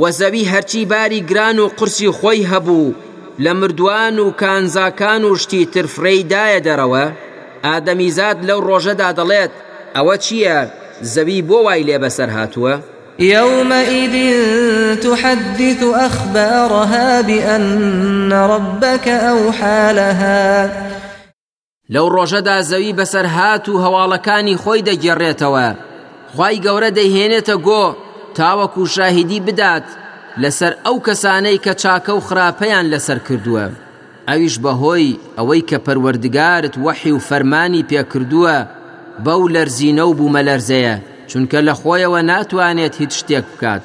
وە زەوی هەرچی باری گران و قورسی خۆی هەبوو لە مردوان و کانزاکان و شتی تر فڕێی دایە دەرەوە، ئادەمیزاد لەو ڕۆژەدا دەڵێت، ئەوە چییە زەوی بۆ وای لێ بەسەر هاتووە؟ یومئذ تحدث اخبارها بان ربک اوحی لها. لەو ڕۆژەدا زەوی بەسەرهات و هەواڵەکانی خۆی دەگێڕێتەوە خی گەورە دەیهێنێتە گۆ تاوەکو شاهیدی بدات لەسەر ئەو کەسانەی کە چاکە و خراپەیان لەسەر کردووە ئەویش بەهۆی ئەوەی کە پەروەردگارت وەحی و فەرمانی پێکردووە بەو لەرزینە و بوومەلەرزەیە چونکە لە خۆیەوە ناتوانێت هیچ شتێک بکات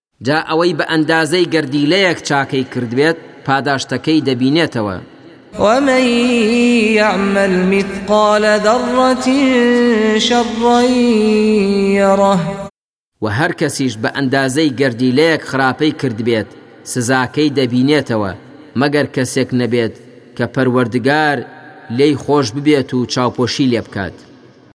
جا ئەوەی بە ئەندازەی گەردیلەیەک چاکەی کردبێت پاداشتەکەی دەبینێتەوە. ومن یعمل مثقال ذرە شرا یره. وە هەر کەسیش بە ئەندازەی گەردیلەیەک خراپەی کردبێت سزاکەی دەبینێتەوە مەگەر کەسێک نەبێت کە پەروەردگار لێی خۆش ببێت و چاوپۆشی لێبکات.